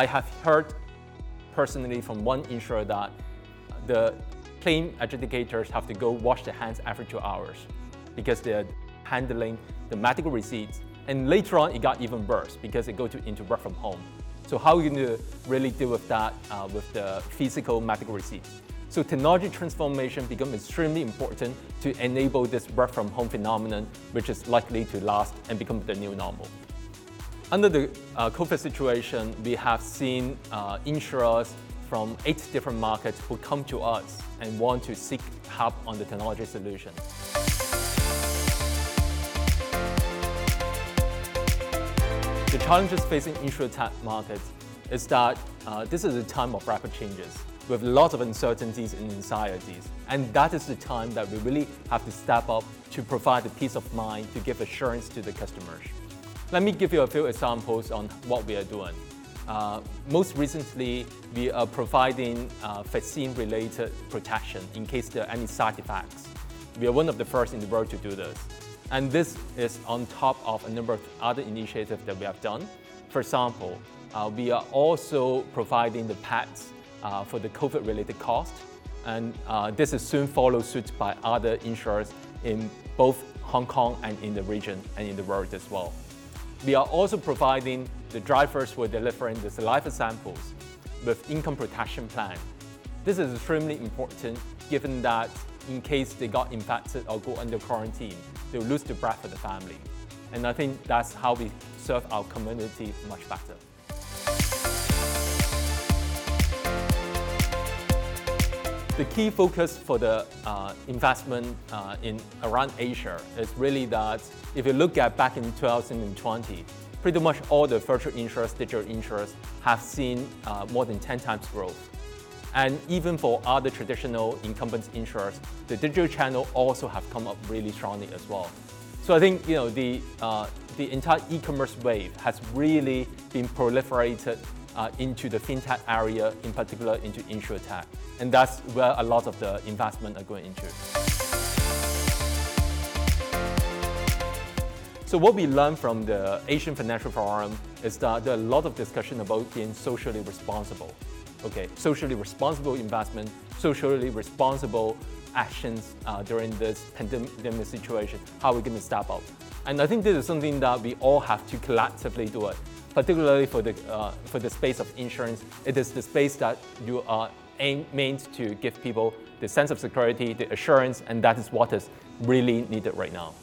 I have heard personally from one insurer that the claim adjudicators have to go wash their hands every two hours because they're handling the medical receipts. And later on, it got even worse because they go to, into work from home. So how are you going to really deal with that uh, with the physical medical receipts? So technology transformation becomes extremely important to enable this work from home phenomenon, which is likely to last and become the new normal. Under the uh, COVID situation, we have seen uh, insurers from eight different markets who come to us and want to seek help on the technology solution. The challenges facing insurtech markets is that uh, this is a time of rapid changes with lots of uncertainties and anxieties. And that is the time that we really have to step up to provide the peace of mind to give assurance to the customers. Let me give you a few examples on what we are doing. Uh, most recently, we are providing uh, vaccine-related protection in case there are any side effects. We are one of the first in the world to do this. And this is on top of a number of other initiatives that we have done. For example, uh, we are also providing the pads uh, for the COVID-related cost. And uh, this is soon followed suit by other insurers in both Hong Kong and in the region and in the world as well. We are also providing the drivers are delivering the saliva samples with income protection plan. This is extremely important given that in case they got infected or go under quarantine, they'll lose the breath of the family. And I think that's how we serve our community much better. The key focus for the uh, investment uh, in around Asia is really that if you look at back in 2020, pretty much all the virtual insurers, digital insurers have seen uh, more than 10 times growth. And even for other traditional incumbent insurers, the digital channel also have come up really strongly as well. So I think you know the uh, the entire e-commerce wave has really been proliferated uh, into the fintech area, in particular into insurtech. And that's where a lot of the investment are going into. So what we learned from the Asian Financial Forum is that there are a lot of discussion about being socially responsible. Okay, socially responsible investment, socially responsible actions uh, during this pandemic situation. How are we going to step up? And I think this is something that we all have to collectively do it particularly for the, uh, for the space of insurance, it is the space that you are aimed to give people the sense of security, the assurance, and that is what is really needed right now.